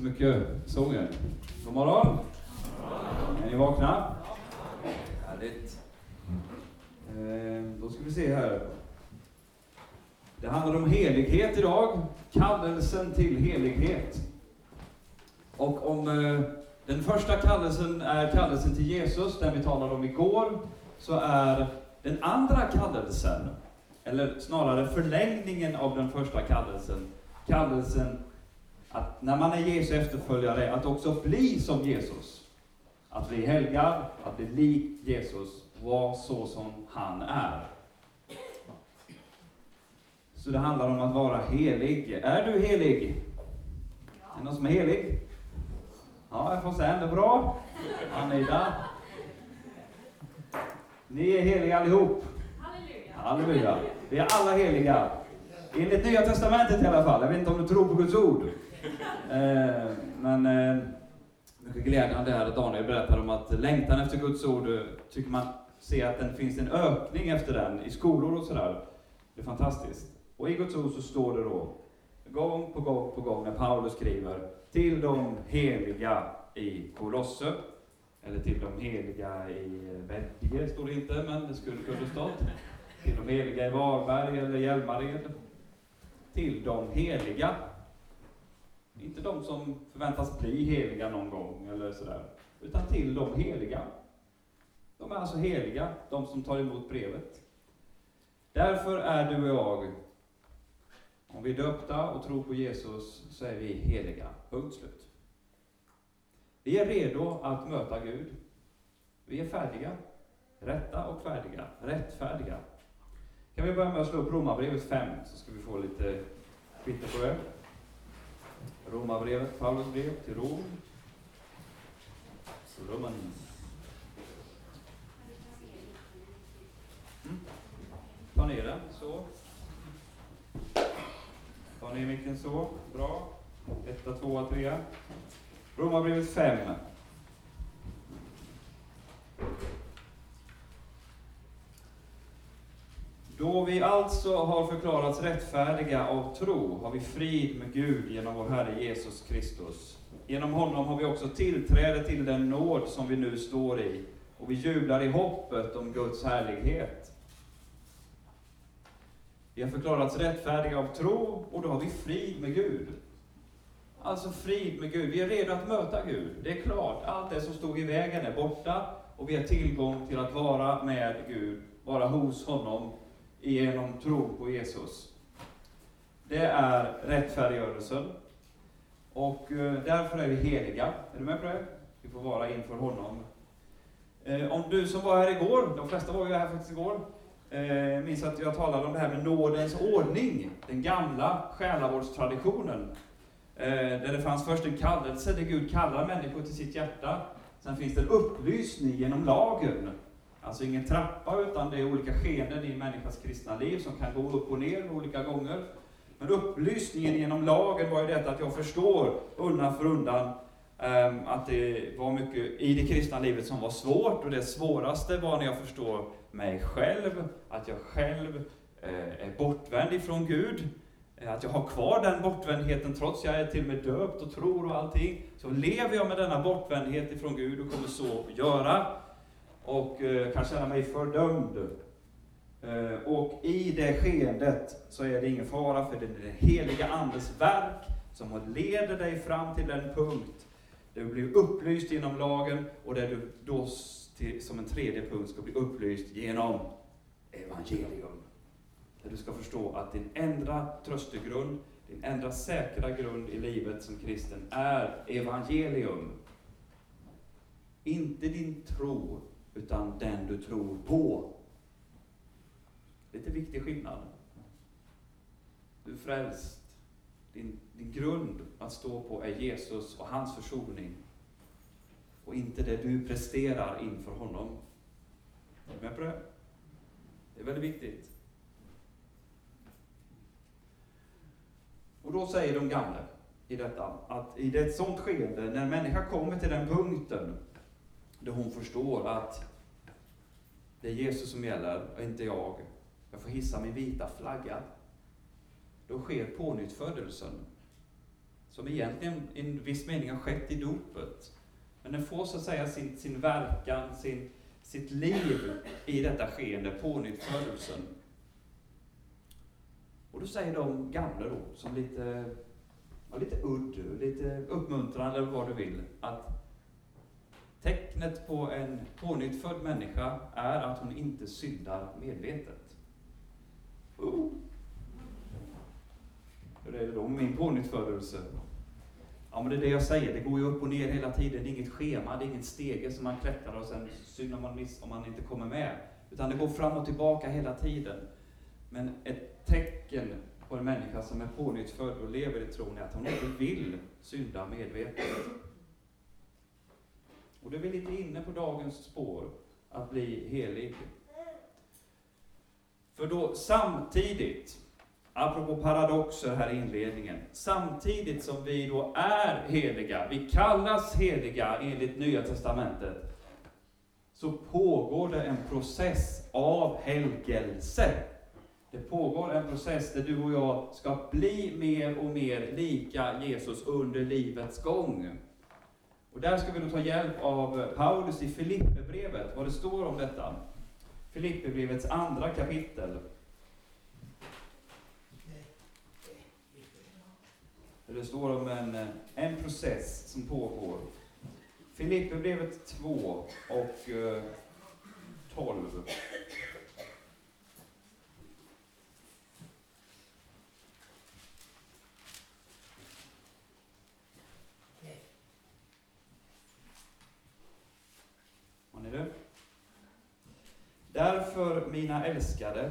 så mycket, sånger? God morgon! Är ni vakna? Härligt. Eh, då ska vi se här. Det handlar om helighet idag. Kallelsen till helighet. Och om eh, den första kallelsen är kallelsen till Jesus, den vi talade om igår, så är den andra kallelsen, eller snarare förlängningen av den första kallelsen, kallelsen att när man är Jesu efterföljare, att också bli som Jesus. Att bli helgad, att bli lik Jesus, vara så som han är. Så det handlar om att vara helig. Är du helig? Är det någon som är helig? Ja, jag får se. Det är bra. Anita? Ni är heliga allihop. Halleluja. Halleluja. Vi är alla heliga. Enligt Nya Testamentet i alla fall. Jag vet inte om du tror på Guds ord. Eh, men eh, mycket glädjande är att Daniel berättar om att längtan efter Guds ord, eh, tycker man se att det finns en ökning efter den i skolor och sådär. Det är fantastiskt. Och i Guds ord så står det då, gång på gång på gång när Paulus skriver, till de heliga i Kolosse, eller till de heliga i Veddige, står det inte, men det skulle kunna stått. Till de heliga i Varberg eller Hjälmared. Till de heliga. Inte de som förväntas bli heliga någon gång eller sådär, utan till de heliga. De är alltså heliga, de som tar emot brevet. Därför är du och jag, om vi är döpta och tror på Jesus, så är vi heliga. Punkt slut. Vi är redo att möta Gud. Vi är färdiga. Rätta och färdiga. Rättfärdiga. Kan vi börja med att slå upp Romarbrevet 5, så ska vi få lite kvitto på det. Romarbrevet, Paulus brev till Rom. Romans. Mm. Ta ner den, så. Ta ner micken så. Bra. Etta, tvåa, trea. Romarbrevet 5. Då vi alltså har förklarats rättfärdiga av tro har vi frid med Gud genom vår Herre Jesus Kristus. Genom honom har vi också tillträde till den nåd som vi nu står i, och vi jublar i hoppet om Guds härlighet. Vi har förklarats rättfärdiga av tro, och då har vi frid med Gud. Alltså frid med Gud. Vi är redo att möta Gud. Det är klart, allt det som stod i vägen är borta, och vi har tillgång till att vara med Gud, vara hos honom, genom tro på Jesus. Det är rättfärdiggörelsen. Och eh, därför är vi heliga. Är du med på det? Vi får vara inför honom. Eh, om du som var här igår, de flesta var ju här faktiskt igår, eh, minns att jag talade om det här med nådens ordning, den gamla själavårdstraditionen. Där det fanns först en kallelse, där Gud kallar människor till sitt hjärta. Sen finns det en upplysning genom lagen. Alltså ingen trappa, utan det är olika skeenden i en människas kristna liv som kan gå upp och ner olika gånger. Men upplysningen genom lagen var ju detta att jag förstår undan för undan um, att det var mycket i det kristna livet som var svårt, och det svåraste var när jag förstår mig själv, att jag själv uh, är bortvänd ifrån Gud, eh, att jag har kvar den bortvändheten trots att jag är till och med döpt och tror och allting. Så lever jag med denna bortvändhet ifrån Gud och kommer så göra och eh, kan känna mig fördömd. Eh, och i det skeendet så är det ingen fara, för det är den heliga Andes verk som leder dig fram till den punkt där du blir upplyst genom lagen och där du då till, som en tredje punkt ska bli upplyst genom evangelium. Där du ska förstå att din enda tröstegrund, din enda säkra grund i livet som kristen är evangelium. Inte din tro, utan den du tror på. Lite viktig skillnad. Du är frälst. Din, din grund att stå på är Jesus och hans försoning. Och inte det du presterar inför honom. Är du med på det? Det är väldigt viktigt. Och då säger de gamla i detta, att i ett sådant skede, när en människa kommer till den punkten där hon förstår att det är Jesus som gäller och inte jag. Jag får hissa min vita flagga. Då sker pånyttfödelsen. som egentligen i en viss mening har skett i dopet. Men den får så att säga sin, sin verkan, sin, sitt liv i detta skeende, pånyttfödelsen. Och då säger de gamla då, som lite, ja, lite udd, lite uppmuntrande eller vad du vill, att tecknet på en pånyttfödd människa är att hon inte syndar medvetet. Oh. Hur är det då med min pånyttfödelse? Ja, men det är det jag säger, det går ju upp och ner hela tiden. Det är inget schema, det är inget stege som man klättrar och sen synar man, miss, om man inte kommer med. Utan det går fram och tillbaka hela tiden. Men ett tecken på en människa som är pånyttfödd och lever i tron är att hon inte vill synda medvetet. Och då är vi lite inne på dagens spår, att bli helig. För då samtidigt apropå paradoxer här i inledningen, samtidigt som vi då är heliga, vi kallas heliga enligt Nya Testamentet, så pågår det en process av helgelse. Det pågår en process där du och jag ska bli mer och mer lika Jesus under livets gång. Och där ska vi då ta hjälp av Paulus i Filipperbrevet, vad det står om detta. Filipperbrevets andra kapitel. Det står om en, en process som pågår. Filipperbrevet 2 och eh, 12. Har ni det? Därför, mina älskade,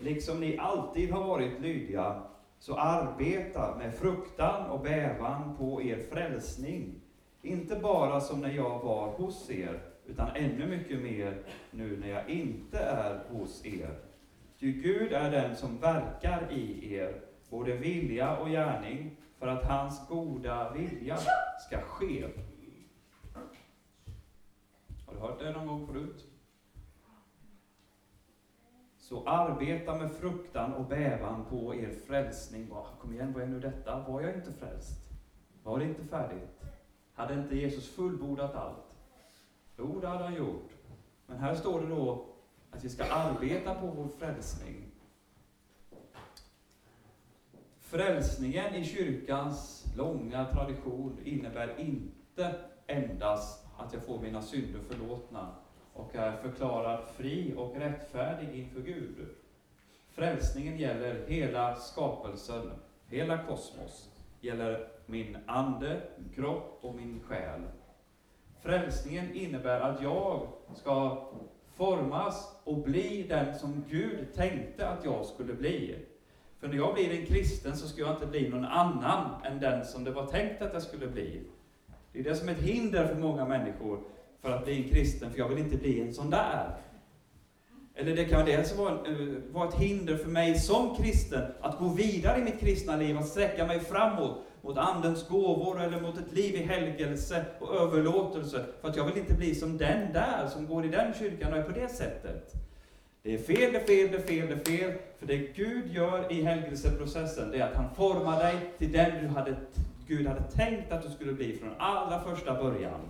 liksom ni alltid har varit lydiga, så arbeta med fruktan och bävan på er frälsning. Inte bara som när jag var hos er, utan ännu mycket mer nu när jag inte är hos er. Ty Gud är den som verkar i er, både vilja och gärning, för att hans goda vilja ska ske. Har du hört det någon gång förut? Så arbeta med fruktan och bävan på er frälsning. Kom igen, vad är nu detta? Var jag inte frälst? Var det inte färdigt? Hade inte Jesus fullbordat allt? Jo, det hade han gjort. Men här står det då att vi ska arbeta på vår frälsning. Frälsningen i kyrkans långa tradition innebär inte endast att jag får mina synder förlåtna, och är förklarad fri och rättfärdig inför Gud. Frälsningen gäller hela skapelsen, hela kosmos, gäller min ande, kropp och min själ. Frälsningen innebär att jag ska formas och bli den som Gud tänkte att jag skulle bli. För när jag blir en kristen så ska jag inte bli någon annan än den som det var tänkt att jag skulle bli. Det är det som är ett hinder för många människor för att bli en kristen, för jag vill inte bli en sån där. Eller det kan dels vara, eh, vara ett hinder för mig som kristen att gå vidare i mitt kristna liv, att sträcka mig framåt mot Andens gåvor eller mot ett liv i helgelse och överlåtelse. För att jag vill inte bli som den där som går i den kyrkan och är på det sättet. Det är fel, det är fel, det är fel, det är fel. För det Gud gör i helgelseprocessen, det är att han formar dig till den du hade, Gud hade tänkt att du skulle bli från allra första början.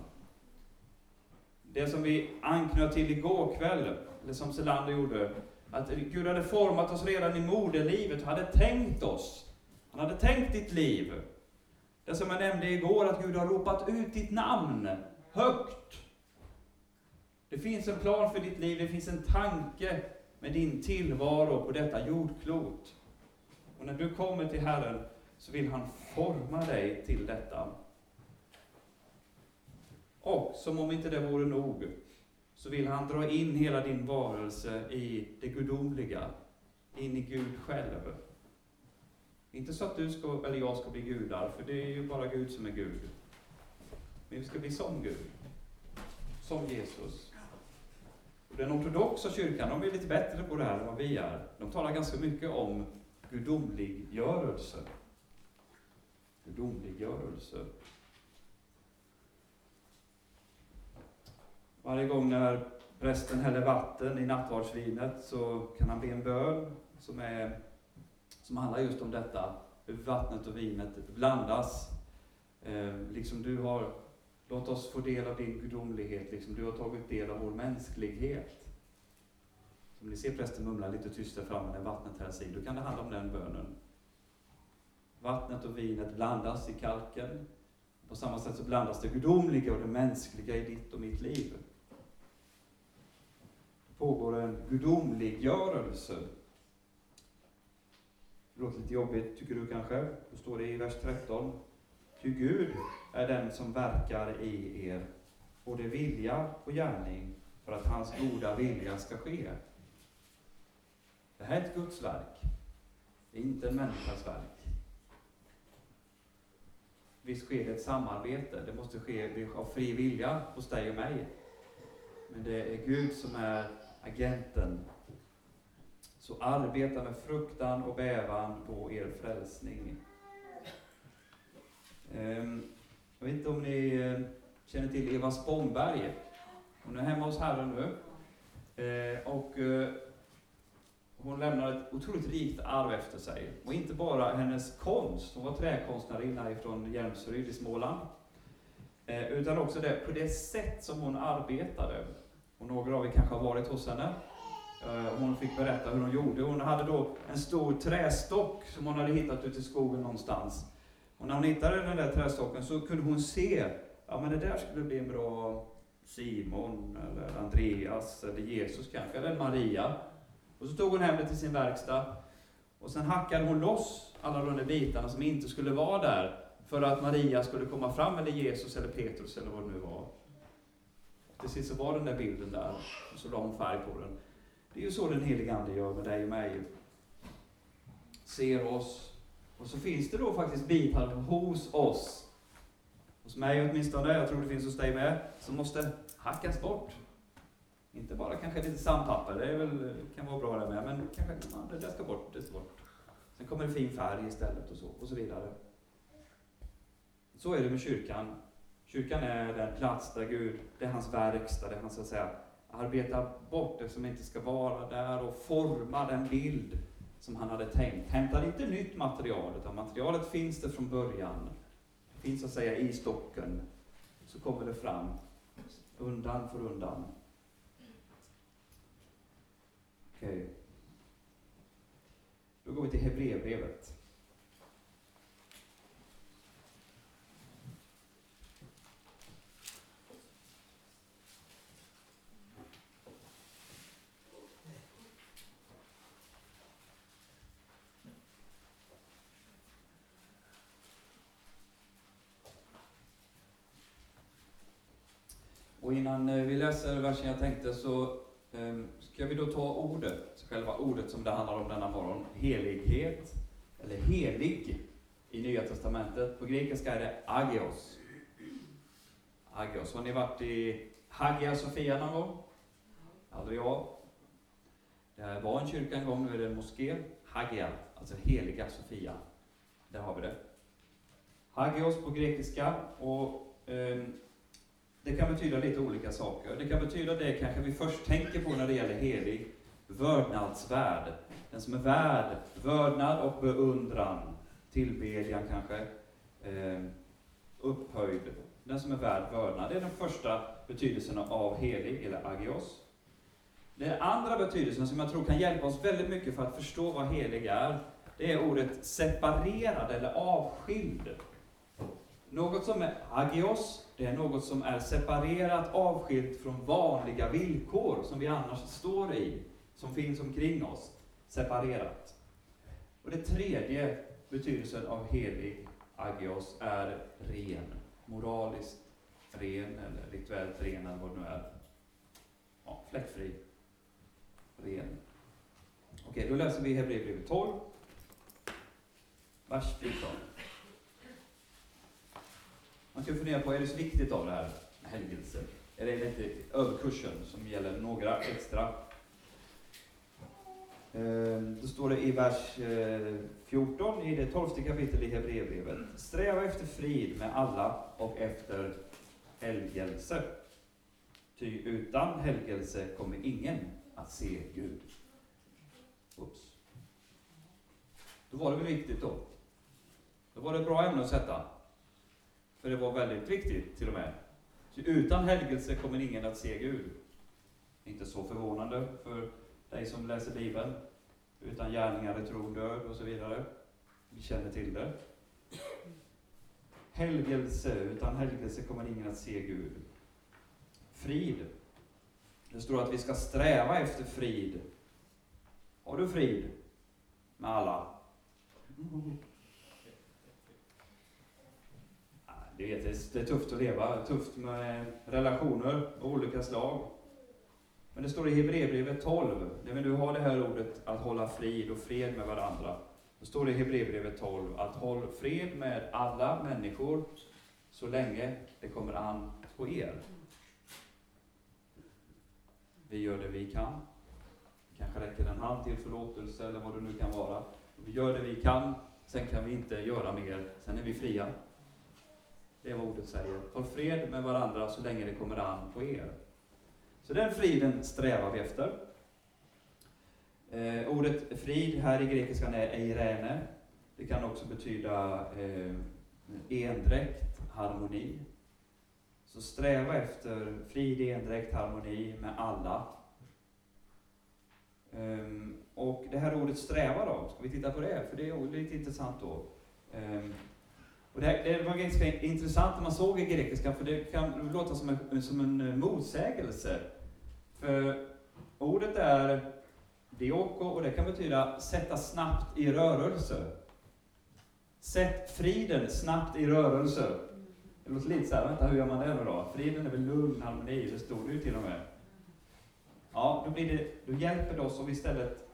Det som vi anknöt till igår kväll, eller som Selander gjorde, att Gud hade format oss redan i moderlivet och hade tänkt oss. Han hade tänkt ditt liv. Det som jag nämnde igår, att Gud har ropat ut ditt namn högt. Det finns en plan för ditt liv, det finns en tanke med din tillvaro på detta jordklot. Och när du kommer till Herren så vill han forma dig till detta. Och som om inte det vore nog, så vill han dra in hela din varelse i det gudomliga, in i Gud själv. Inte så att du ska, eller jag ska bli gudar, för det är ju bara Gud som är Gud. Men vi ska bli som Gud. Som Jesus. Och den ortodoxa kyrkan, de är lite bättre på det här än vad vi är. De talar ganska mycket om gudomliggörelse. Gudomliggörelse. Varje gång när prästen häller vatten i nattvardsvinet så kan han be en bön som, är, som handlar just om detta. hur vattnet och vinet blandas. Eh, liksom du har, låt oss få del av din gudomlighet, liksom du har tagit del av vår mänsklighet. Om ni ser prästen mumla lite tyst där framme när vattnet hälls i, då kan det handla om den bönen. Vattnet och vinet blandas i kalken. På samma sätt så blandas det gudomliga och det mänskliga i ditt och mitt liv. Pågår en gudomliggörelse. Det låter lite jobbigt, tycker du kanske? Då står det i vers 13. Ty Gud är den som verkar i er, både vilja och gärning, för att hans goda vilja ska ske. Det här är ett Guds verk. Det är inte en människas verk. Visst sker det ett samarbete, det måste ske av fri vilja hos dig och mig. Men det är Gud som är agenten. Så arbeta med fruktan och bävan på er frälsning. Ehm, jag vet inte om ni eh, känner till Eva Spångberg. Hon är hemma hos Herren nu. Eh, och eh, hon lämnar ett otroligt rikt arv efter sig. Och inte bara hennes konst, hon var träkonstnärinna från Hjälmsryd i Småland. Utan också det, på det sätt som hon arbetade. Och några av er kanske har varit hos henne. Eh, hon fick berätta hur hon gjorde. Hon hade då en stor trästock som hon hade hittat ute i skogen någonstans. Och när hon hittade den där trästocken så kunde hon se, ja men det där skulle bli en bra Simon, eller Andreas, eller Jesus kanske, eller Maria. Och så tog hon hem det till sin verkstad. Och sen hackade hon loss alla de där bitarna som inte skulle vara där, för att Maria skulle komma fram, eller Jesus, eller Petrus, eller vad det nu var. Till sist så var den där bilden där, och så la hon färg på den. Det är ju så den helige Ande gör med dig och mig. Ser oss, och så finns det då faktiskt bitar hos oss, hos mig åtminstone, jag tror det finns hos dig med, som måste hackas bort. Inte bara kanske lite sandpapper, det är väl, kan vara bra det med, men kanske man, det där ska bort, det ska bort. Sen kommer det fin färg istället och så, och så vidare. Så är det med kyrkan. Kyrkan är den plats där Gud, det är hans verkstad, där han så att säga arbetar bort det som inte ska vara där och formar den bild som han hade tänkt. Hämtar inte nytt material, utan materialet finns det från början. Det finns så att säga i stocken. Så kommer det fram, undan för undan. Okej. Okay. Då går vi till Hebreerbrevet. Och innan eh, vi läser versen jag tänkte så ehm, ska vi då ta ordet, själva ordet som det handlar om denna morgon, helighet, eller helig i Nya Testamentet. På grekiska är det agios. Agios. Har ni varit i Hagia Sofia någon gång? Aldrig jag. Det var en kyrka en gång, nu är det en moské. Hagia, alltså heliga Sofia. Där har vi det. Hagios på grekiska. och eh, det kan betyda lite olika saker. Det kan betyda det kanske vi först tänker på när det gäller helig, vördnadsvärd. Den som är värd vördnad och beundran, tillbedjan kanske, eh, upphöjd. Den som är värd vördnad. Det är den första betydelsen av helig, eller agios. Den andra betydelsen som jag tror kan hjälpa oss väldigt mycket för att förstå vad helig är, det är ordet separerad eller avskild. Något som är agios, det är något som är separerat, avskilt från vanliga villkor som vi annars står i, som finns omkring oss. Separerat. Och det tredje betydelsen av helig, agios, är ren. Moraliskt ren, eller rituellt ren, eller vad det nu är. Ja, fläckfri. Ren. Okej, då läser vi Hebreerbrevet 12, vers 14. Man ska fundera på, är det så viktigt av det här med helgelse? Är det lite överkursen som gäller några extra? Ehm, då står det i vers eh, 14 i det tolfte kapitlet i Hebreerbrevet. Sträva efter frid med alla och efter helgelse. Ty utan helgelse kommer ingen att se Gud. Oops. Då var det väl viktigt då Då var det ett bra ämne att sätta. För det var väldigt viktigt till och med. Så utan helgelse kommer ingen att se Gud. Inte så förvånande för dig som läser Bibeln. Utan gärningar är tron död och så vidare. Vi känner till det. Helgelse, utan helgelse kommer ingen att se Gud. Frid. Det står att vi ska sträva efter frid. Har du frid med alla? Du vet, det är tufft att leva, tufft med relationer av olika slag. Men det står i Hebreerbrevet 12, när du har det här ordet att hålla frid och fred med varandra. Då står det i Hebreerbrevet 12 att håll fred med alla människor så länge det kommer an på er. Vi gör det vi kan. kanske räcker en hand till förlåtelse eller vad det nu kan vara. Vi gör det vi kan, sen kan vi inte göra mer, sen är vi fria. Det är vad ordet säger. Håll fred med varandra så länge det kommer an på er. Så den friden strävar vi efter. Eh, ordet frid här i grekiskan är eirene. Det kan också betyda eh, endräkt, harmoni. Så sträva efter frid, endräkt, harmoni med alla. Um, och det här ordet sträva då, ska vi titta på det? För det är lite intressant då. Um, och det, här, det, var ganska intressant när man såg i grekiska, för det kan låta som en, som en eh, motsägelse. För ordet är dioko och det kan betyda sätta snabbt i rörelse. Sätt friden snabbt i rörelse. Det låter lite så här, vänta hur gör man det nu då? Friden är väl lugn, harmoni, det stod det ju till och med. Ja, då, blir det, då hjälper det oss om vi istället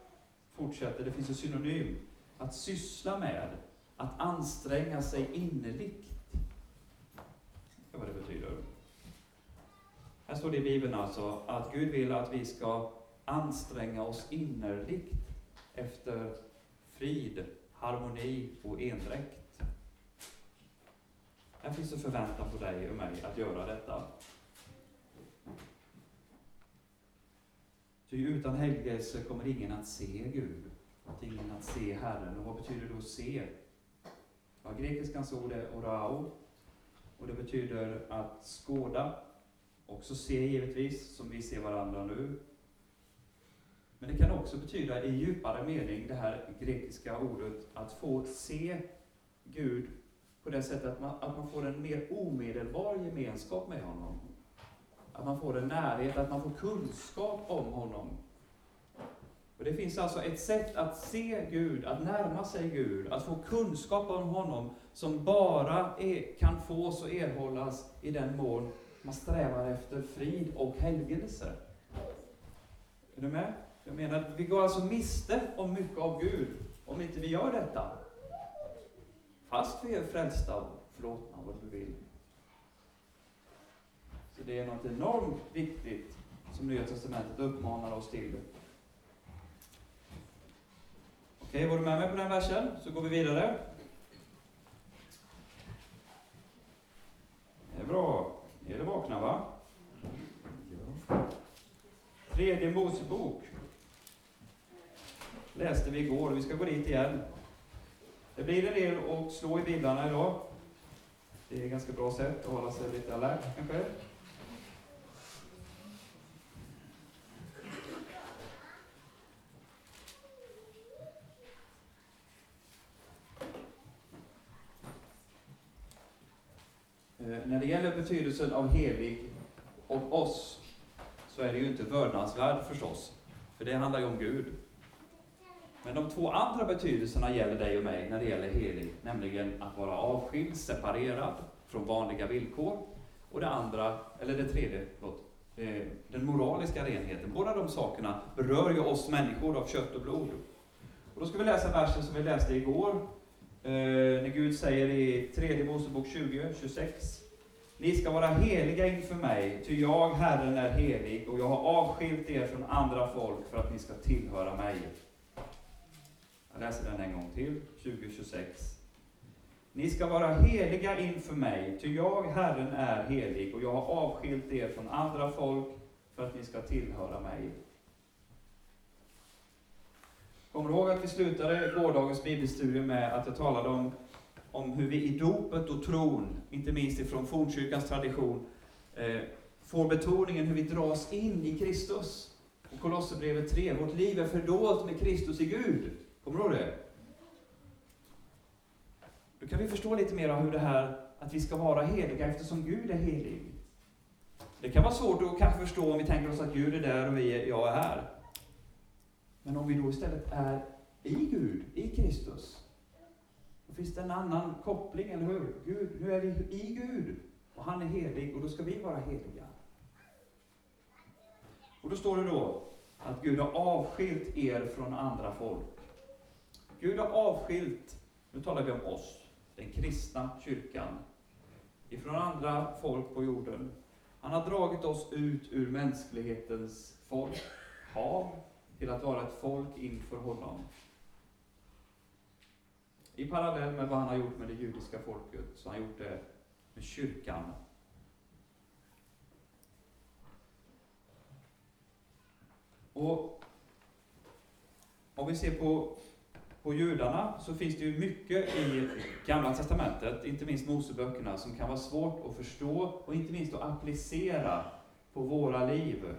fortsätter, det finns en synonym, att syssla med, att anstränga sig innerligt. Det är vad det betyder. Här står det i Bibeln alltså att Gud vill att vi ska anstränga oss innerligt efter frid, harmoni och endräkt. Här finns en förväntan på dig och mig att göra detta. Ty utan helgelse kommer ingen att se Gud, att ingen att se Herren. Och vad betyder då se? Ja, grekiskans ord är orao, och det betyder att skåda, också se givetvis, som vi ser varandra nu. Men det kan också betyda i djupare mening, det här grekiska ordet, att få se Gud på det sättet att man, att man får en mer omedelbar gemenskap med honom. Att man får en närhet, att man får kunskap om honom. Och Det finns alltså ett sätt att se Gud, att närma sig Gud, att få kunskap om honom, som bara är, kan fås och erhållas i den mån man strävar efter frid och helgelse. Är du med? Jag menar, vi går alltså miste om mycket av Gud om inte vi gör detta. Fast vi är frälsta och förlåtna, vad du vill. Så det är något enormt viktigt som Nya Testamentet uppmanar oss till. Okej, var du med mig på den versen? Så går vi vidare. Det är bra. Ni Är det vakna, va? Tredje Mosebok läste vi igår, vi ska gå dit igen. Det blir en del att slå i biblarna idag. Det är ett ganska bra sätt att hålla sig lite alert kanske. När det gäller betydelsen av helig och oss, så är det ju inte vördnadsvärd förstås. För det handlar ju om Gud. Men de två andra betydelserna gäller dig och mig när det gäller helig, nämligen att vara avskild, separerad från vanliga villkor. Och det andra, eller det tredje, förlåt, eh, den moraliska renheten. Båda de sakerna berör ju oss människor av kött och blod. Och då ska vi läsa versen som vi läste igår, eh, när Gud säger i tredje Mosebok 20, 26. Ni ska vara heliga inför mig, ty jag, Herren, är helig, och jag har avskilt er från andra folk för att ni ska tillhöra mig. Jag läser den en gång till, 2026. Ni ska vara heliga inför mig, ty jag, Herren, är helig, och jag har avskilt er från andra folk för att ni ska tillhöra mig. Kommer du ihåg att vi slutade gårdagens bibelstudie med att jag talade om, om hur vi i dopet och tron, inte minst ifrån fornkyrkans tradition, eh, får betoningen hur vi dras in i Kristus. Och Kolosserbrevet 3, vårt liv är fördolt med Kristus i Gud. Kommer du ihåg det? Då kan vi förstå lite mer av hur det här att vi ska vara heliga eftersom Gud är helig. Det kan vara svårt att kanske förstå om vi tänker oss att Gud är där och vi, jag är här. Men om vi då istället är i Gud, i Kristus, finns det en annan koppling, eller hur? Gud, nu är vi i Gud och han är helig och då ska vi vara heliga. Och då står det då att Gud har avskilt er från andra folk. Gud har avskilt, nu talar vi om oss, den kristna kyrkan, ifrån andra folk på jorden. Han har dragit oss ut ur mänsklighetens folk, hav, till att vara ett folk inför honom. I parallell med vad han har gjort med det judiska folket, så har han gjort det med kyrkan. Och om vi ser på på judarna så finns det ju mycket i Gamla Testamentet, inte minst Moseböckerna, som kan vara svårt att förstå och inte minst att applicera på våra liv.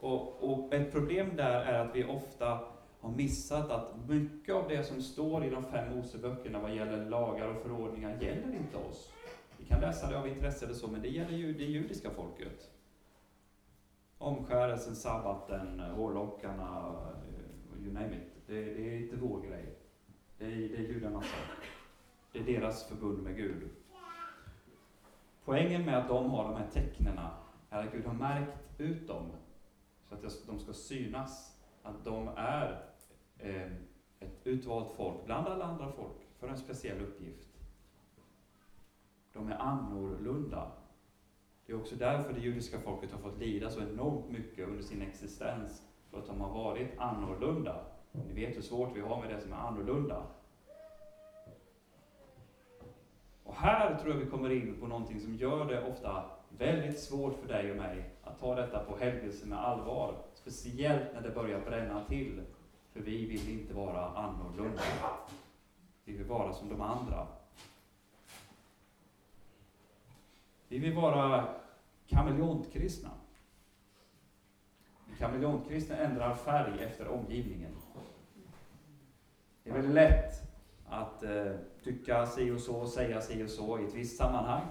Och, och ett problem där är att vi ofta har missat att mycket av det som står i de fem Moseböckerna vad gäller lagar och förordningar gäller inte oss. Vi kan läsa det av intresse eller så, men det gäller ju det judiska folket. Omskärelsen, sabbaten, hårlockarna, you name it. Det, det är inte vår grej. Det är, det är judarnas sak. Det är deras förbund med Gud. Poängen med att de har de här tecknena är att Gud har märkt ut dem så att de ska synas. Att de är Eh, ett utvalt folk bland alla andra folk för en speciell uppgift. De är annorlunda. Det är också därför det judiska folket har fått lida så enormt mycket under sin existens, för att de har varit annorlunda. Ni vet hur svårt vi har med det som är annorlunda. Och här tror jag vi kommer in på någonting som gör det ofta väldigt svårt för dig och mig att ta detta på helgelse med allvar. Speciellt när det börjar bränna till. För vi vill inte vara annorlunda. Vi vill vara som de andra. Vi vill vara kameleontkristna. Kameleontkristna ändrar färg efter omgivningen. Det är väldigt lätt att eh, tycka si och så, säga si och så i ett visst sammanhang.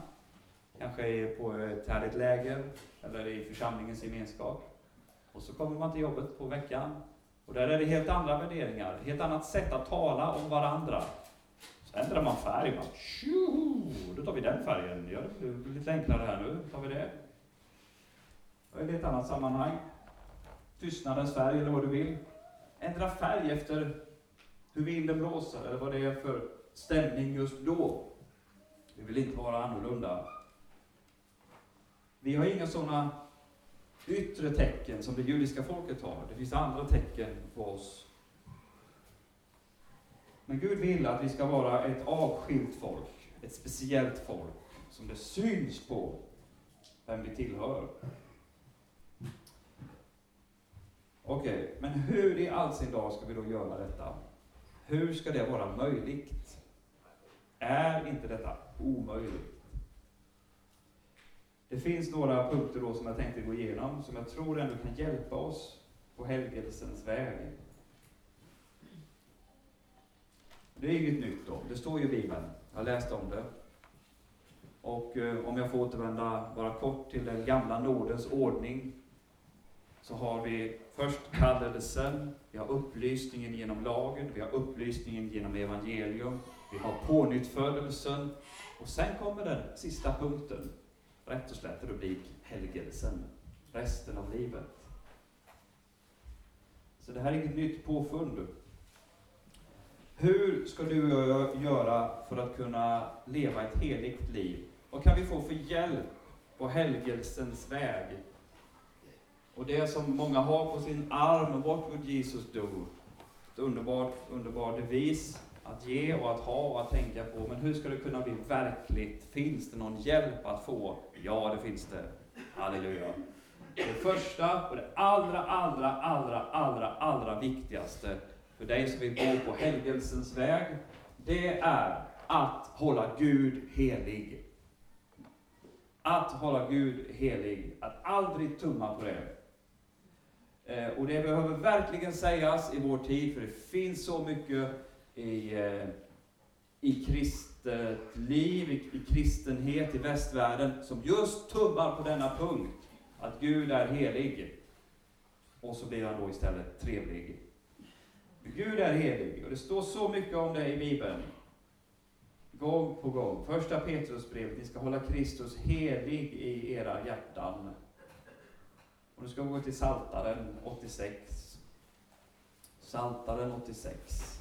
Kanske på ett härligt läger eller i församlingens gemenskap. Och så kommer man till jobbet på veckan och där är det helt andra värderingar, helt annat sätt att tala om varandra. Så ändrar man färg, man, tjoho, då tar vi den färgen, gör det lite enklare här nu, tar vi det. Och i ett annat sammanhang, tystnadens färg eller vad du vill. Ändra färg efter hur vinden blåser eller vad det är för stämning just då. Vi vill inte vara annorlunda. Vi har inga sådana yttre tecken som det judiska folket har. Det finns andra tecken på oss. Men Gud vill att vi ska vara ett avskilt folk, ett speciellt folk, som det syns på vem vi tillhör. Okej, okay, men hur i all sin dag ska vi då göra detta? Hur ska det vara möjligt? Är inte detta omöjligt? Det finns några punkter då som jag tänkte gå igenom, som jag tror ändå kan hjälpa oss på helgelsens väg. Det är inget nytt då, det står ju i Bibeln. Jag har läst om det. Och eh, om jag får återvända bara kort till den gamla nådens ordning, så har vi först kallelsen, vi har upplysningen genom lagen, vi har upplysningen genom evangelium, vi har pånyttfödelsen och sen kommer den sista punkten, rätt och slätt rubrik helgelsen, resten av livet. Så det här är inget nytt påfund. Hur ska du och jag göra för att kunna leva ett heligt liv? Vad kan vi få för hjälp på helgelsens väg? Och det som många har på sin arm, What would Jesus do? Ett underbart, underbart devis att ge och att ha och att tänka på. Men hur ska det kunna bli verkligt? Finns det någon hjälp att få? Ja, det finns det. Halleluja. Det första och det allra, allra, allra, allra, allra viktigaste för dig som vill gå på helgelsens väg, det är att hålla Gud helig. Att hålla Gud helig, att aldrig tumma på det. Eh, och det behöver verkligen sägas i vår tid, för det finns så mycket i, eh, i kristet liv, i, i kristenhet i västvärlden, som just tummar på denna punkt, att Gud är helig. Och så blir han då istället trevlig. Gud är helig, och det står så mycket om det i Bibeln. Gång på gång. Första Petrusbrevet, ni ska hålla Kristus helig i era hjärtan. Och nu ska vi gå till Saltaren 86. Saltaren 86.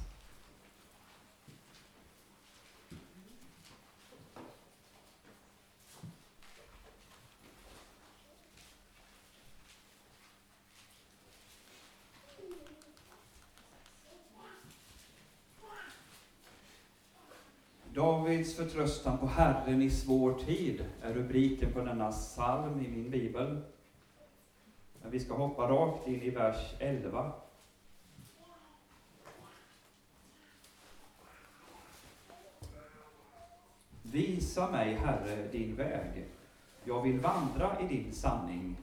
Davids förtröstan på Herren i svår tid är rubriken på denna psalm i min bibel. Men vi ska hoppa rakt in i vers 11. Visa mig, Herre, din väg. Jag vill vandra i din sanning.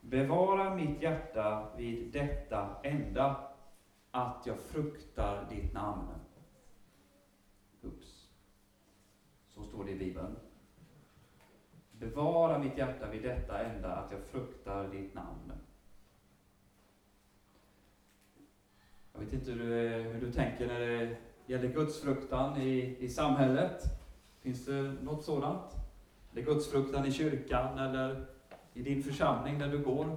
Bevara mitt hjärta vid detta enda, att jag fruktar ditt namn. Så står det i Bibeln. Bevara mitt hjärta vid detta enda, att jag fruktar ditt namn. Jag vet inte hur du, hur du tänker när det gäller gudsfruktan i, i samhället. Finns det något sådant? Eller gudsfruktan i kyrkan eller i din församling där du går?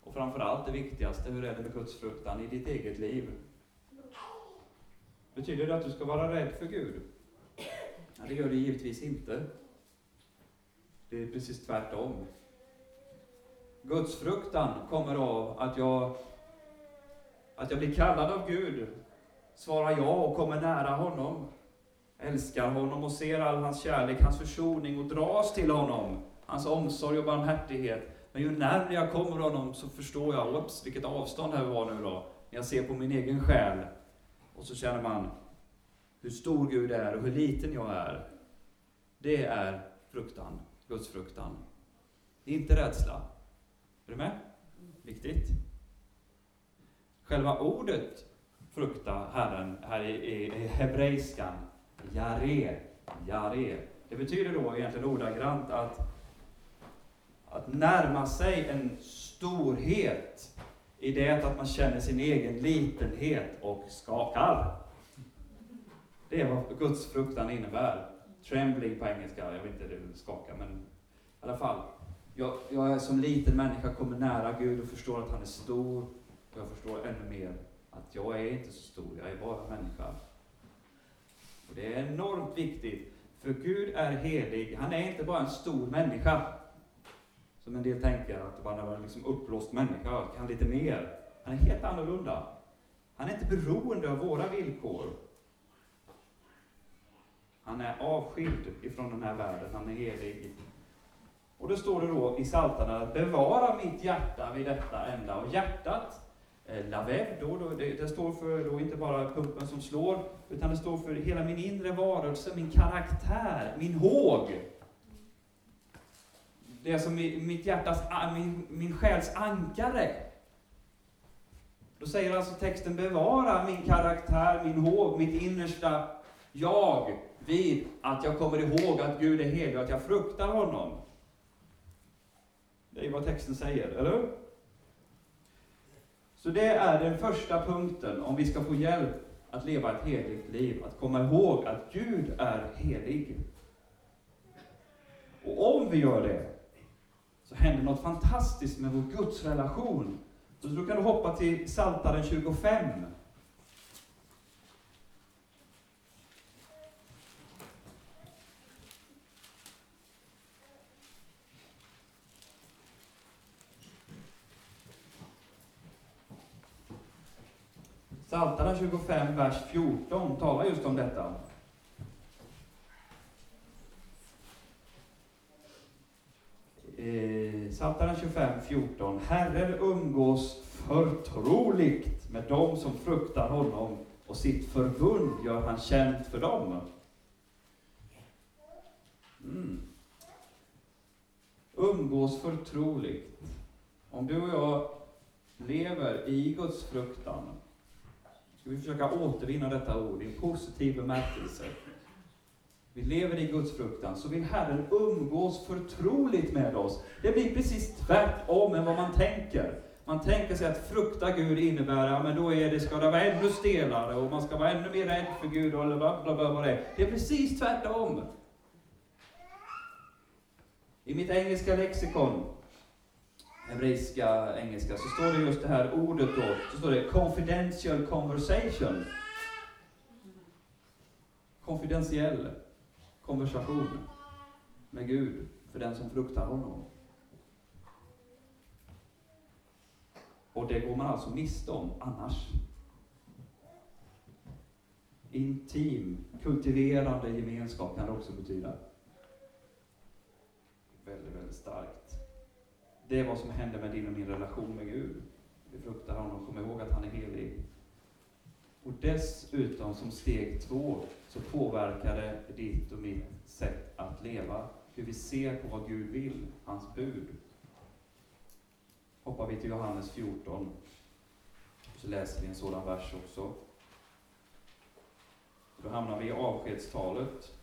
Och framförallt det viktigaste, hur är det med gudsfruktan i ditt eget liv? Betyder det att du ska vara rädd för Gud? Ja, det gör det givetvis inte. Det är precis tvärtom. Gudsfruktan kommer av att jag, att jag blir kallad av Gud, svarar ja och kommer nära honom, älskar honom och ser all hans kärlek, hans försoning och dras till honom, hans omsorg och barmhärtighet. Men ju närmare jag kommer honom så förstår jag, oops, vilket avstånd här var nu då, när jag ser på min egen själ. Och så känner man, hur stor Gud är och hur liten jag är. Det är fruktan, Guds fruktan. Det är inte rädsla. Är du med? Viktigt. Själva ordet frukta Herren här i, i, i hebreiskan, jare, jare. Det betyder då egentligen ordagrant att, att närma sig en storhet i det att man känner sin egen litenhet och skakar. Det är vad Guds fruktan innebär. Trembling på engelska, jag vet inte, det skaka, men i alla fall. Jag, jag är som liten människa kommer nära Gud och förstår att han är stor. Och jag förstår ännu mer att jag är inte så stor, jag är bara människa. Och det är enormt viktigt, för Gud är helig. Han är inte bara en stor människa, som en del tänker, att man är en liksom uppblåst människa, kan lite mer. Han är helt annorlunda. Han är inte beroende av våra villkor. Han är avskild ifrån den här världen, han är helig. Och då står det då i Psaltarna, bevara mitt hjärta vid detta ända. Och hjärtat, eh, lavev, då, då, det, det, står för då inte bara pumpen som slår, utan det står för hela min inre varelse, min karaktär, min håg. Det är som mitt hjärtas, min, min själs ankare. Då säger alltså texten, bevara min karaktär, min håg, mitt innersta jag vid att jag kommer ihåg att Gud är helig och att jag fruktar honom. Det är vad texten säger, eller hur? Så det är den första punkten om vi ska få hjälp att leva ett heligt liv, att komma ihåg att Gud är helig. Och om vi gör det, så händer något fantastiskt med vår gudsrelation. Så då kan du hoppa till Psaltaren 25. Psaltaren 25, vers 14 talar just om detta. Eh, Psaltaren 25, 14. Herren umgås förtroligt med dem som fruktar honom och sitt förbund gör han känt för dem. Mm. Umgås förtroligt. Om du och jag lever i Guds fruktan, ska vi försöka återvinna detta ord i en positiv bemärkelse. Vi lever i Guds fruktan, så vill Herren umgås förtroligt med oss. Det blir precis tvärtom än vad man tänker. Man tänker sig att frukta Gud innebär, ja men då är det, ska det vara ännu stelare och man ska vara ännu mer rädd för Gud eller bla bla bla vad det är. Det är precis tvärtom. I mitt engelska lexikon, hebreiska engelska, så står det just det här ordet då, så står det confidential conversation. Konfidentiell konversation med Gud för den som fruktar honom. Och det går man alltså miste om annars. Intim, kultiverande gemenskap kan det också betyda. Väldigt, väldigt starkt. Det är vad som händer med din och min relation med Gud. Vi fruktar honom, kom ihåg att han är helig. Och dessutom som steg två så påverkar det ditt och mitt sätt att leva. Hur vi ser på vad Gud vill, hans bud hoppar vi till Johannes 14. Så läser vi en sådan vers också. Då hamnar vi i avskedstalet.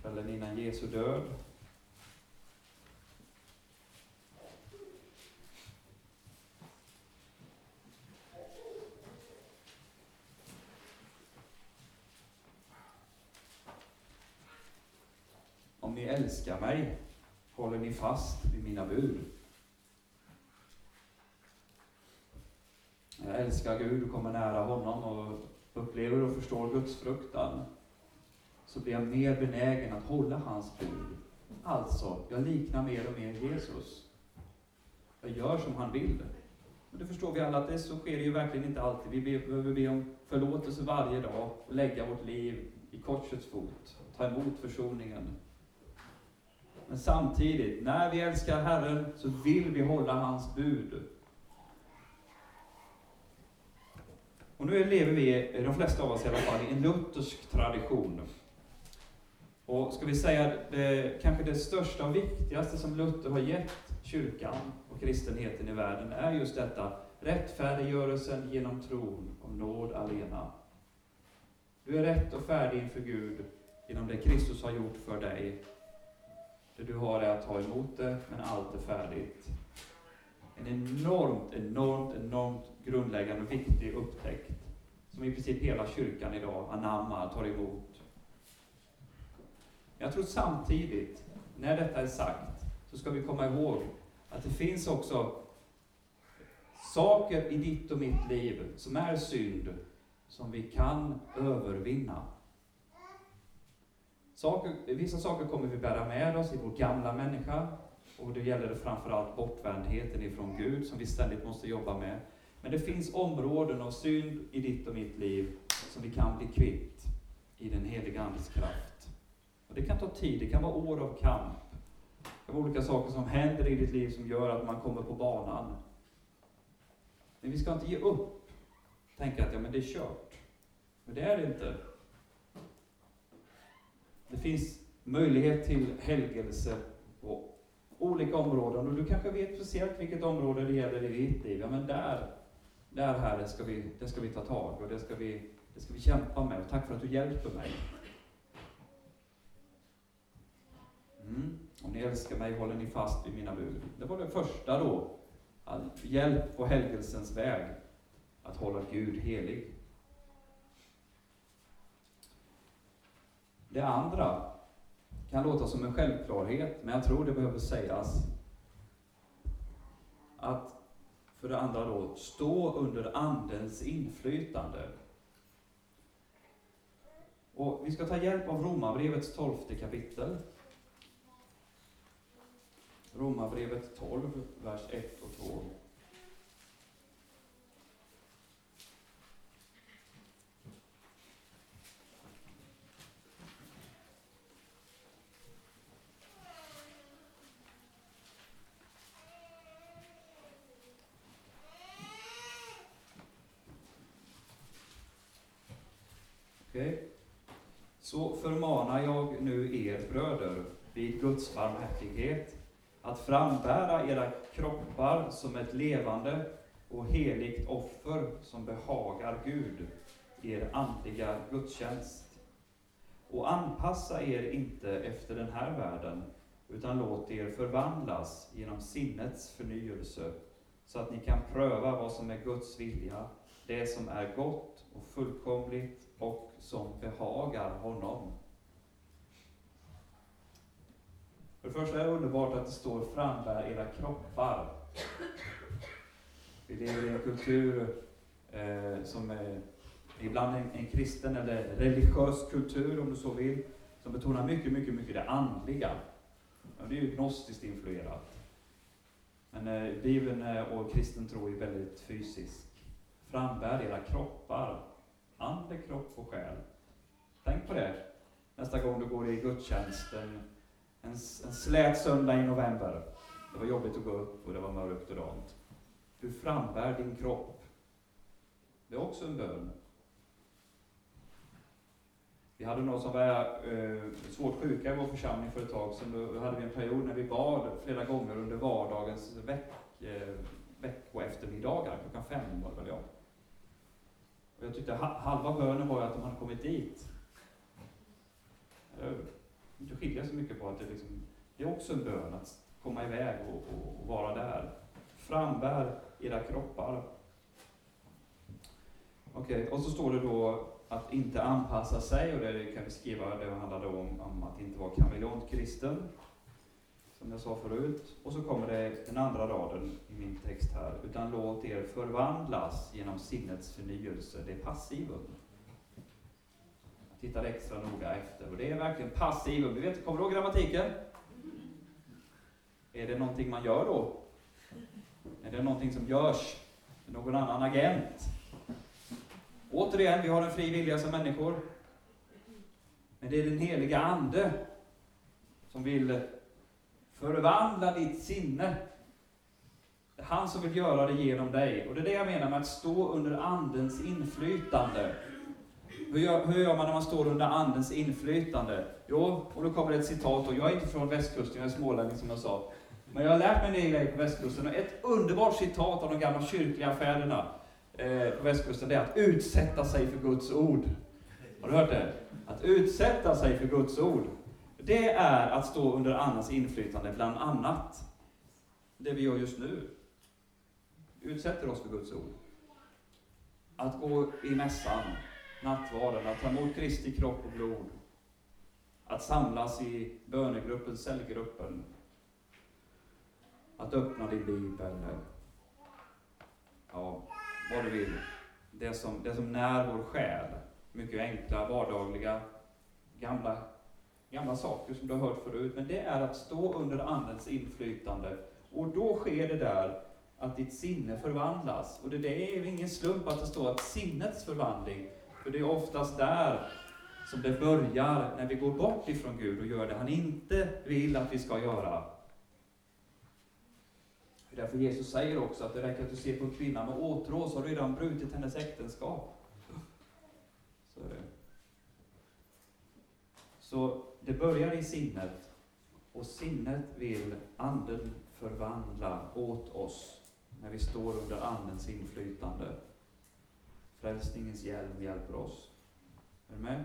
Kvällen innan Jesu död. Om ni älskar mig håller ni fast vid mina bud. Jag älskar Gud och kommer nära honom och upplever och förstår Guds fruktan så blir jag mer benägen att hålla hans bud. Alltså, jag liknar mer och mer Jesus. Jag gör som han vill. Men det förstår vi alla att det så sker det ju verkligen inte alltid. Vi behöver be om förlåtelse varje dag och lägga vårt liv i korsets fot. Ta emot försoningen. Men samtidigt, när vi älskar Herren så vill vi hålla hans bud. Och nu lever vi, de flesta av oss i alla fall, i en luthersk tradition. Och ska vi säga det, kanske det största och viktigaste som Luther har gett kyrkan och kristenheten i världen är just detta, rättfärdiggörelsen genom tron om nåd alena. Du är rätt och färdig inför Gud genom det Kristus har gjort för dig det du har är att ta emot det, men allt är färdigt. En enormt, enormt, enormt grundläggande och viktig upptäckt som i princip hela kyrkan idag anammar, tar emot. Jag tror samtidigt, när detta är sagt, så ska vi komma ihåg att det finns också saker i ditt och mitt liv som är synd, som vi kan övervinna. Saker, vissa saker kommer vi bära med oss i vår gamla människa, och då gäller det framförallt bortvändheten ifrån Gud, som vi ständigt måste jobba med. Men det finns områden av synd i ditt och mitt liv som vi kan bli kvitt i den heliga Andes kraft. Och det kan ta tid, det kan vara år av kamp. Det är olika saker som händer i ditt liv som gör att man kommer på banan. Men vi ska inte ge upp. Tänka att ja, men det är kört. Men det är det inte. Det finns möjlighet till helgelse på olika områden och du kanske vet speciellt vilket område det gäller i ditt liv. Ja, men där, där Herre, ska vi, det ska vi ta tag och det ska vi, det ska vi kämpa med. Och tack för att du hjälper mig. Mm. Om ni älskar mig håller ni fast vid mina bud. Det var det första då. Att hjälp på helgelsens väg. Att hålla Gud helig. Det andra kan låta som en självklarhet, men jag tror det behöver sägas. Att för det andra då, stå under Andens inflytande. Och vi ska ta hjälp av Romarbrevets tolfte kapitel. Romarbrevet 12, vers 1 och 2. så förmanar jag nu er bröder vid Guds barmhärtighet att frambära era kroppar som ett levande och heligt offer som behagar Gud, er andliga gudstjänst. Och anpassa er inte efter den här världen, utan låt er förvandlas genom sinnets förnyelse, så att ni kan pröva vad som är Guds vilja, det som är gott och fullkomligt och som behagar honom. För det första är det underbart att det står frambär era kroppar. Vi lever i en kultur eh, som är ibland en, en kristen eller religiös kultur, om du så vill, som betonar mycket, mycket, mycket det andliga. Men det är ju gnostiskt influerat. Men eh, Bibeln eh, och kristen tro är väldigt fysisk. Frambär era kroppar, ande, kropp och själ. Tänk på det nästa gång du går i gudstjänsten en, en slät söndag i november. Det var jobbigt att gå upp och det var mörkt och dant. Du frambär din kropp. Det är också en bön. Vi hade några som var eh, svårt sjuka i vår församling för ett tag sedan. Då hade vi en period när vi bad flera gånger under vardagens veck, eh, veckoeftermiddagar. Klockan fem var det väl jag. Och jag tyckte halva bönen var att de hade kommit dit. Eh, det skiljer så mycket på att det, liksom, det är också en bön att komma iväg och, och, och vara där. Frambär era kroppar. Okej, okay, och så står det då att inte anpassa sig, och det kan vi skriva, det handlar då om, om att inte vara kameleontkristen, som jag sa förut. Och så kommer det den andra raden i min text här, utan låt er förvandlas genom sinnets förnyelse, det är passivum. Jag tittar extra noga efter, och det är verkligen passivum. Du vet, kommer du ihåg grammatiken? Är det någonting man gör då? Är det någonting som görs med någon annan agent? Återigen, vi har en fri vilja som människor. Men det är den heliga Ande som vill förvandla ditt sinne. Det är han som vill göra det genom dig. Och det är det jag menar med att stå under Andens inflytande. Hur gör, hur gör man när man står under Andens inflytande? Jo, och då kommer det ett citat, och jag är inte från västkusten, jag är smålänning som jag sa. Men jag har lärt mig en del på västkusten, och ett underbart citat av de gamla kyrkliga fäderna eh, på västkusten, det är att utsätta sig för Guds ord. Har du hört det? Att utsätta sig för Guds ord. Det är att stå under Andens inflytande, bland annat. Det vi gör just nu. Utsätter oss för Guds ord. Att gå i mässan, nattvarden, att ta emot Kristi kropp och blod. Att samlas i bönegruppen, cellgruppen. Att öppna din bibel. Ja, vad du vill. Det som, det som när vår själ. Mycket enkla, vardagliga, gamla, gamla saker som du har hört förut. Men det är att stå under Andens inflytande. Och då sker det där att ditt sinne förvandlas. Och det, det är ingen slump att det står att sinnets förvandling, för det är oftast där som det börjar när vi går bort ifrån Gud och gör det han inte vill att vi ska göra. Det är därför Jesus säger också att det räcker att du ser på en kvinna med åtrå så har du redan brutit hennes äktenskap. Så, så det börjar i sinnet och sinnet vill Anden förvandla åt oss när vi står under Andens inflytande. Frälsningens hjälm hjälper oss. Är du med?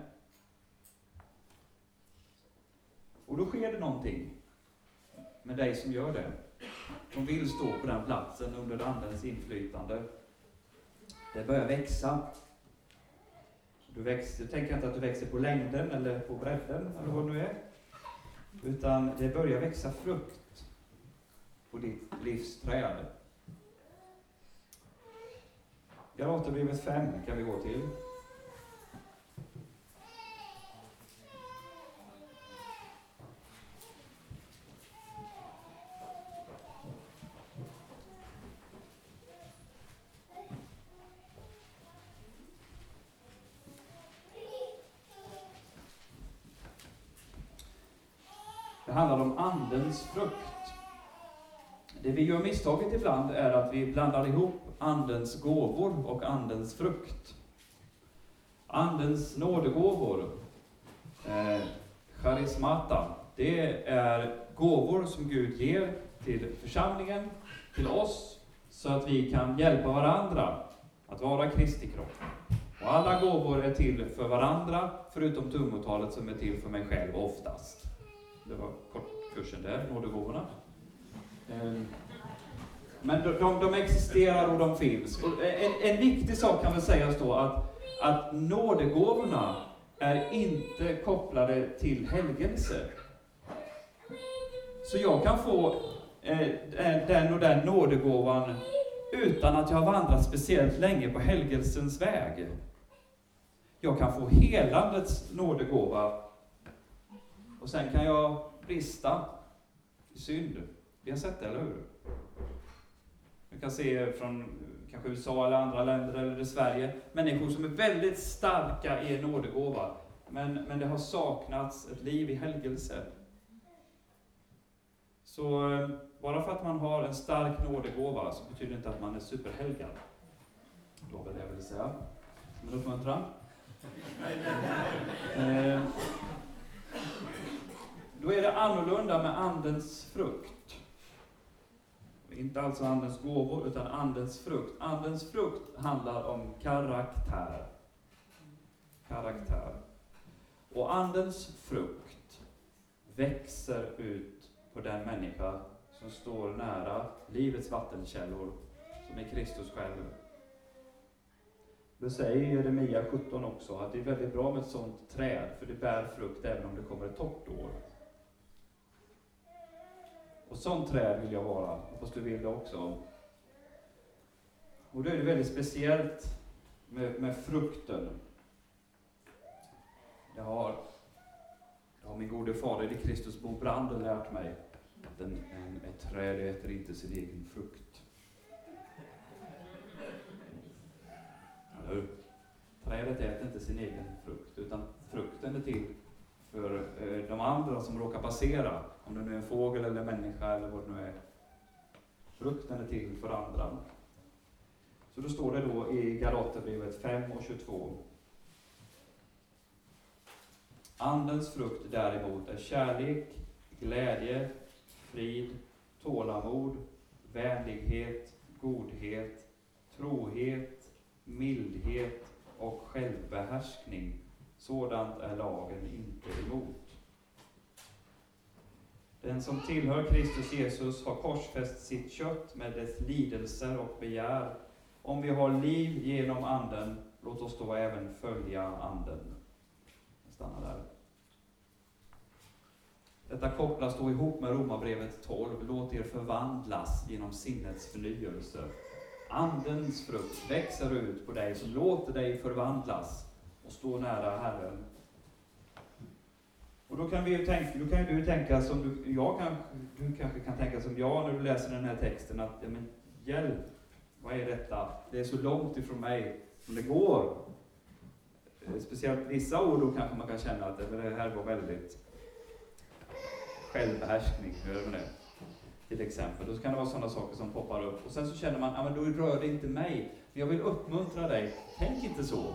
Och då sker det någonting med dig som gör det som vill stå på den platsen under Andens inflytande. Det börjar växa. Du, växer, du tänker inte att du växer på längden eller på bredden eller vad det nu är. Utan det börjar växa frukt på ditt livsträd. Galaterbrevet 5 kan vi gå till. handlar om Andens frukt. Det vi gör misstaget ibland är att vi blandar ihop Andens gåvor och Andens frukt. Andens nådegåvor Eh, charismata, det är gåvor som Gud ger till församlingen, till oss, så att vi kan hjälpa varandra att vara Kristi kropp. Och alla gåvor är till för varandra, förutom tungotalet som är till för mig själv oftast. Det var kortkursen där, nådegåvorna. Eh, men de, de, de, existerar och de finns. Och en, en viktig sak kan väl sägas då att, att nådegåvorna är inte kopplade till helgelse. Så jag kan få eh, eh, den och den nådegåvan utan att jag har vandrat speciellt länge på helgelsens väg. Jag kan få helandets nådegåva och sen kan jag brista i synd. Vi har sett det, eller hur? Vi kan se från kanske USA eller andra länder, eller Sverige, människor som är väldigt starka i en nådegåva, men, men det har saknats ett liv i helgelse. Så eh, bara för att man har en stark nådegåva så betyder det inte att man är superhelgad. Det var väl det jag ville säga. Som en uppmuntran. Eh, då är det annorlunda med Andens frukt. Inte alltså Andens gåvor, utan Andens frukt. Andens frukt handlar om karaktär. Karaktär. Och Andens frukt växer ut på den människa som står nära livets vattenkällor, som är Kristus själv. Det säger Jeremia 17 också, att det är väldigt bra med ett sådant träd, för det bär frukt även om det kommer ett torrt år. Och sånt träd vill jag vara, hoppas du vill det också. Och då är det väldigt speciellt med, med frukten. Det har, det har min gode fader i Kristus Bo Brander lärt mig att en, en, ett träd äter inte sin egen frukt. Eller hur? Trädet äter inte sin egen frukt, utan frukten är till för eh, de andra som råkar passera. Om det nu är en fågel eller en människa eller vad det nu är. Frukten är till för andra. Så då står det då i Galaterbrevet 5 och 22. Andens frukt däremot är kärlek, glädje, frid, tålamod, vänlighet, godhet, trohet, mildhet och självbehärskning. Sådant är lagen inte emot. Den som tillhör Kristus Jesus har korsfäst sitt kött med dess lidelser och begär. Om vi har liv genom Anden, låt oss då även följa Anden. Jag stannar där. Detta kopplas då ihop med Romarbrevet 12. Låt er förvandlas genom sinnets förnyelse. Andens frukt växer ut på dig, så låt dig förvandlas och stå nära Herren. Och då kan, vi tänka, då kan du tänka som du, jag kan, du kanske kan tänka som jag när du läser den här texten, att ja, men, hjälp, vad är detta? Det är så långt ifrån mig som det går. Eh, speciellt vissa ord då kanske man kan känna att det här var väldigt självbehärskning, hur är det med det? Till exempel. Då kan det vara sådana saker som poppar upp. Och sen så känner man, ja men då rör det inte mig. Men jag vill uppmuntra dig, tänk inte så.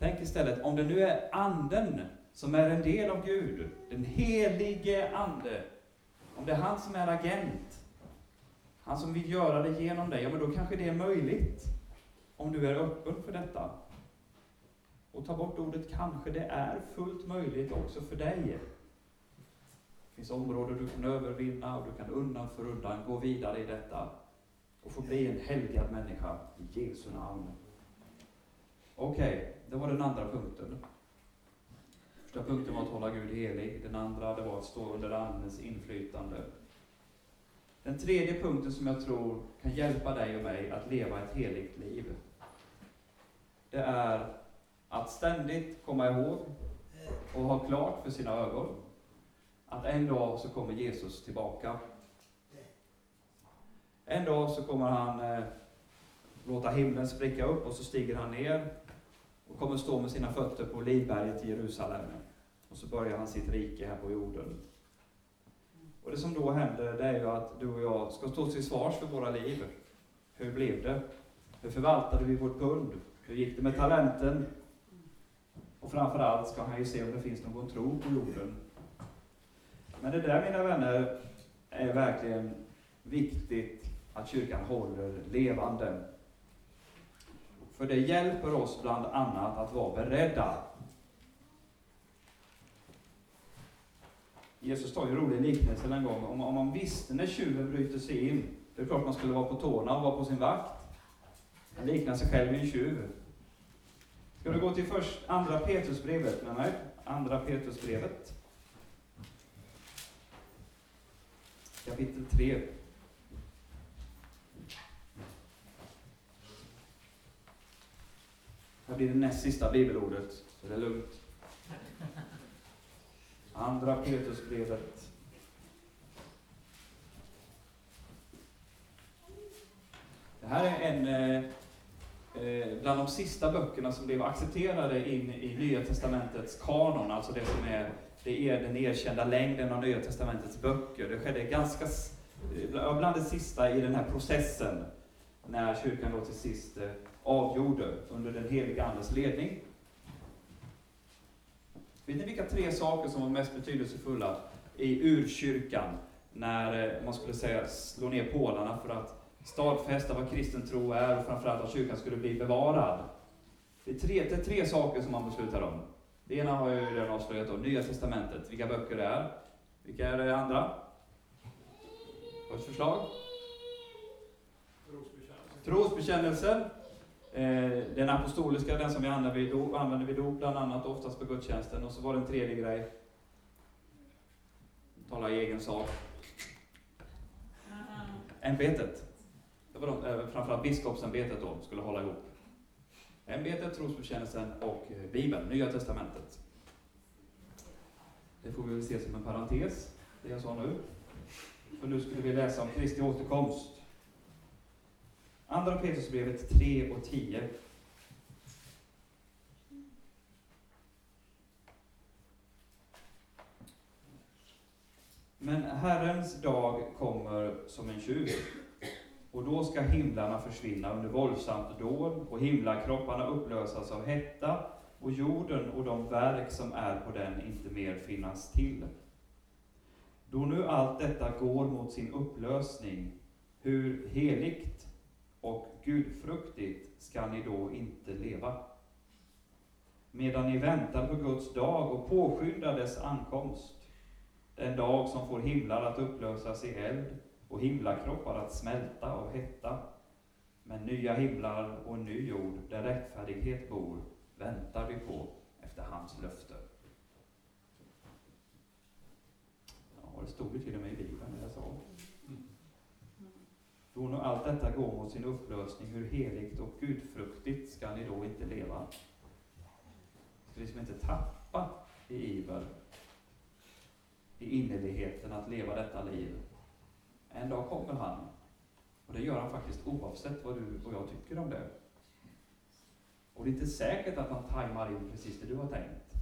Tänk istället, om det nu är Anden som är en del av Gud, den helige Ande, om det är han som är agent, han som vill göra det genom dig, ja men då kanske det är möjligt. Om du är öppen för detta. Och ta bort ordet kanske, det är fullt möjligt också för dig. Det finns områden du kan övervinna och du kan undan för undan gå vidare i detta och få bli en helgad människa i Jesu namn. Okej, okay, det var den andra punkten. Första punkten var att hålla Gud helig. Den andra det var att stå under Andens inflytande. Den tredje punkten som jag tror kan hjälpa dig och mig att leva ett heligt liv, det är att ständigt komma ihåg och ha klart för sina ögon att en dag så kommer Jesus tillbaka. En dag så kommer han eh, låta himlen spricka upp och så stiger han ner och kommer stå med sina fötter på Livberget i Jerusalem. Och så börjar han sitt rike här på jorden. Och det som då händer, det är ju att du och jag ska stå till svars för våra liv. Hur blev det? Hur förvaltade vi vårt pund? Hur gick det med talenten? Och framförallt ska han ju se om det finns någon tro på jorden. Men det där, mina vänner, är verkligen viktigt att kyrkan håller levande. För det hjälper oss bland annat att vara beredda. Jesus tar ju en rolig liknelse en gång. Om, om man visste när tjuven bryter sig in, det är klart man skulle vara på tårna och vara på sin vakt. Han liknar sig själv vid en tjuv. Ska du gå till först andra Petrusbrevet med mig? Andra Petrusbrevet. Kapitel 3. Här blir det näst sista bibelordet, så det är lugnt. Andra Petrusbrevet. Det här är en eh, eh, bland de sista böckerna som blev accepterade in i Nya Testamentets kanon, alltså det som är, det är den erkända längden av Nya Testamentets böcker. Det skedde ganska, bland det sista i den här processen, när kyrkan då till sist eh, avgjorde under den heliga Andes ledning. Vet ni vilka tre saker som var mest betydelsefulla i urkyrkan när eh, man skulle säga slå ner pålarna för att stadfästa vad kristen tro är och framförallt att kyrkan skulle bli bevarad? Det är tre, det är tre saker som man beslutar om. Det ena har jag ju redan avslöjat då, Nya Testamentet, vilka böcker det är. Vilka är det andra? Vad förslag? Trosbekännelsen. Eh, den apostoliska, den som vi använder vid dop, använder vid dop bland annat, oftast på gudstjänsten. Och så var det en tredje grej. Tala i egen sak. Ämbetet. Det var de, eh, framförallt biskopsämbetet då, skulle hålla ihop. Ämbetet, trosbekännelsen och Bibeln, Nya Testamentet. Det får vi väl se som en parentes, det jag sa nu. För nu skulle vi läsa om Kristi återkomst. Andra Petrusbrevet 3 och 10. Men Herrens dag kommer som en tjuv, och då ska himlarna försvinna under våldsamt dån, och himlakropparna upplösas av hetta, och jorden och de verk som är på den inte mer finnas till. Då nu allt detta går mot sin upplösning, hur heligt och gudfruktigt ska ni då inte leva. Medan ni väntar på Guds dag och påskyndar dess ankomst, den dag som får himlar att upplösas i eld och himlakroppar att smälta av hetta. Men nya himlar och en ny jord där rättfärdighet bor väntar vi på efter hans löfte. Ja, det stod ju till och med i Bibeln, jag sa. Då nu allt detta går mot sin upplösning, hur heligt och gudfruktigt ska ni då inte leva? Ska liksom inte tappa i iver, i innerligheten att leva detta liv. En dag kommer han, och det gör han faktiskt oavsett vad du och jag tycker om det. Och det är inte säkert att han tajmar in precis det du har tänkt.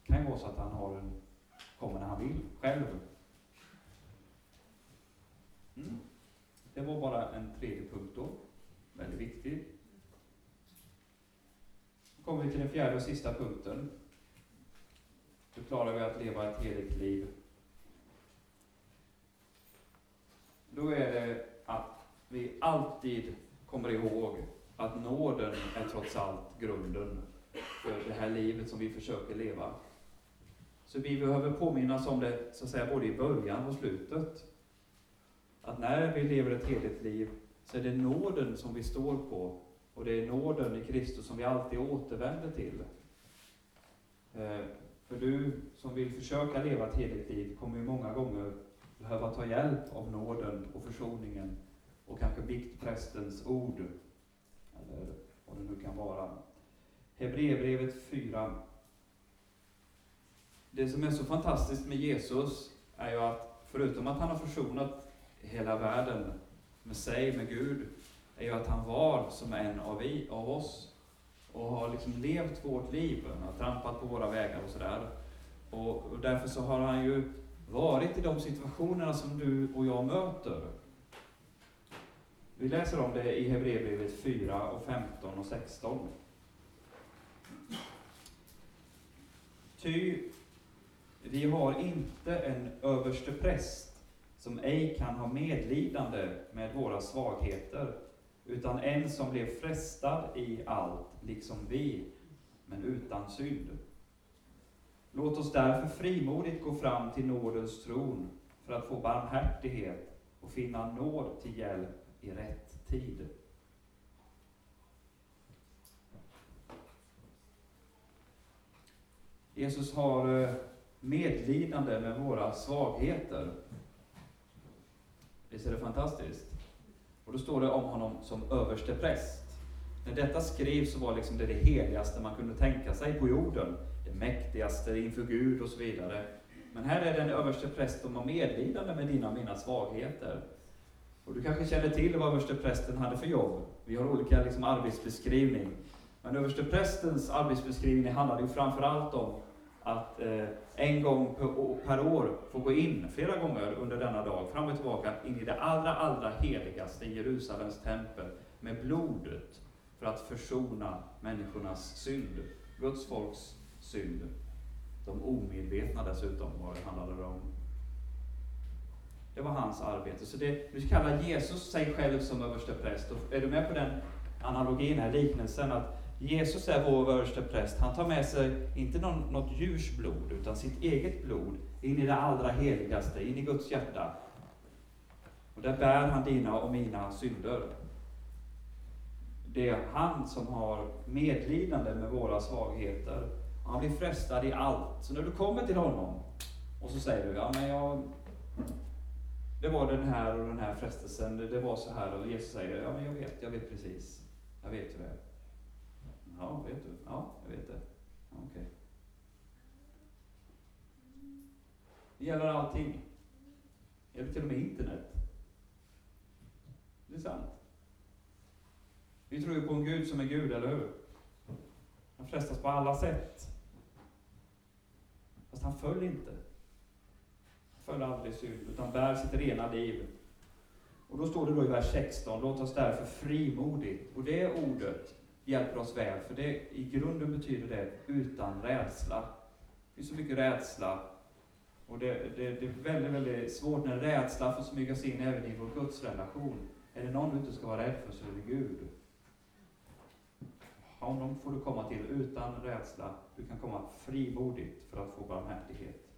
Det kan ju vara så att han har en, kommer när han vill, själv. Mm. Det var bara en tredje punkt då. Väldigt viktig. Då kommer vi till den fjärde och sista punkten. Hur klarar vi att leva ett heligt liv? Då är det att vi alltid kommer ihåg att nåden är trots allt grunden för det här livet som vi försöker leva. Så vi behöver påminnas om det, så att säga, både i början och slutet att när vi lever ett heligt liv så är det nåden som vi står på och det är nåden i Kristus som vi alltid återvänder till. Eh, för du som vill försöka leva ett heligt liv kommer ju många gånger behöva ta hjälp av nåden och försoningen och kanske biktprästens ord, eller vad det nu kan vara. Hebreerbrevet 4. Det som är så fantastiskt med Jesus är ju att förutom att han har försonat hela världen med sig, med Gud, är ju att han var som en av, vi, av oss och har liksom levt vårt liv, han har trampat på våra vägar och sådär. Och, och därför så har han ju varit i de situationerna som du och jag möter. Vi läser om det i Hebreerbrevet 4, och 15 och 16. Ty vi har inte en överste präst som ej kan ha medlidande med våra svagheter, utan en som blev frestad i allt, liksom vi, men utan synd. Låt oss därför frimodigt gå fram till nådens tron för att få barmhärtighet och finna nåd till hjälp i rätt tid. Jesus har eh, medlidande med våra svagheter. Visst är det fantastiskt? Och då står det om honom som överstepräst. När detta skrevs så var liksom det det heligaste man kunde tänka sig på jorden. Det mäktigaste inför Gud och så vidare. Men här är den en överstepräst som har medlidande med dina och mina svagheter. Och du kanske känner till vad översteprästen hade för jobb. Vi har olika liksom, arbetsbeskrivning. Men översteprästens arbetsbeskrivning handlade ju framför allt om att eh, en gång per år få gå in flera gånger under denna dag, fram och tillbaka, in i det allra, allra heligaste Jerusalems tempel med blodet för att försona människornas synd, Guds folks synd. De omedvetna dessutom, vad det handlade om. Det var hans arbete. Så det, vi kallar Jesus sig själv som överste präst. Och är du med på den analogin, här liknelsen, att Jesus är vår överste präst. Han tar med sig, inte någon, något djurs blod, utan sitt eget blod in i det allra heligaste, in i Guds hjärta. Och där bär han dina och mina synder. Det är han som har medlidande med våra svagheter. Han blir frestad i allt. Så när du kommer till honom och så säger du, ja men jag, det var den här och den här frestelsen, det var så här, och Jesus säger, ja men jag vet, jag vet precis. Jag vet hur det är. Ja, vet du? Ja, jag vet det. Okej. Okay. Det gäller allting. Det gäller till och med internet. Det är sant. Vi tror ju på en Gud som är Gud, eller hur? Han frestas på alla sätt. Fast han föll inte. Han föll aldrig synd, utan bär sitt rena liv. Och då står det då i vers 16, låt oss därför frimodigt, och det ordet hjälper oss väl, för det i grunden betyder det utan rädsla. Det finns så mycket rädsla, och det, det, det är väldigt, väldigt svårt när rädsla får smyga sig in även i vår gudsrelation. Är det någon du inte ska vara rädd för så är det Gud. Honom får du komma till utan rädsla. Du kan komma frimodigt för att få barmhärtighet.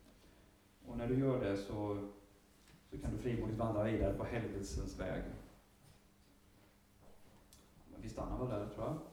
Och när du gör det så, så kan du frimodigt vandra vidare på helvetsens väg. Vi stannar väl där, tror jag.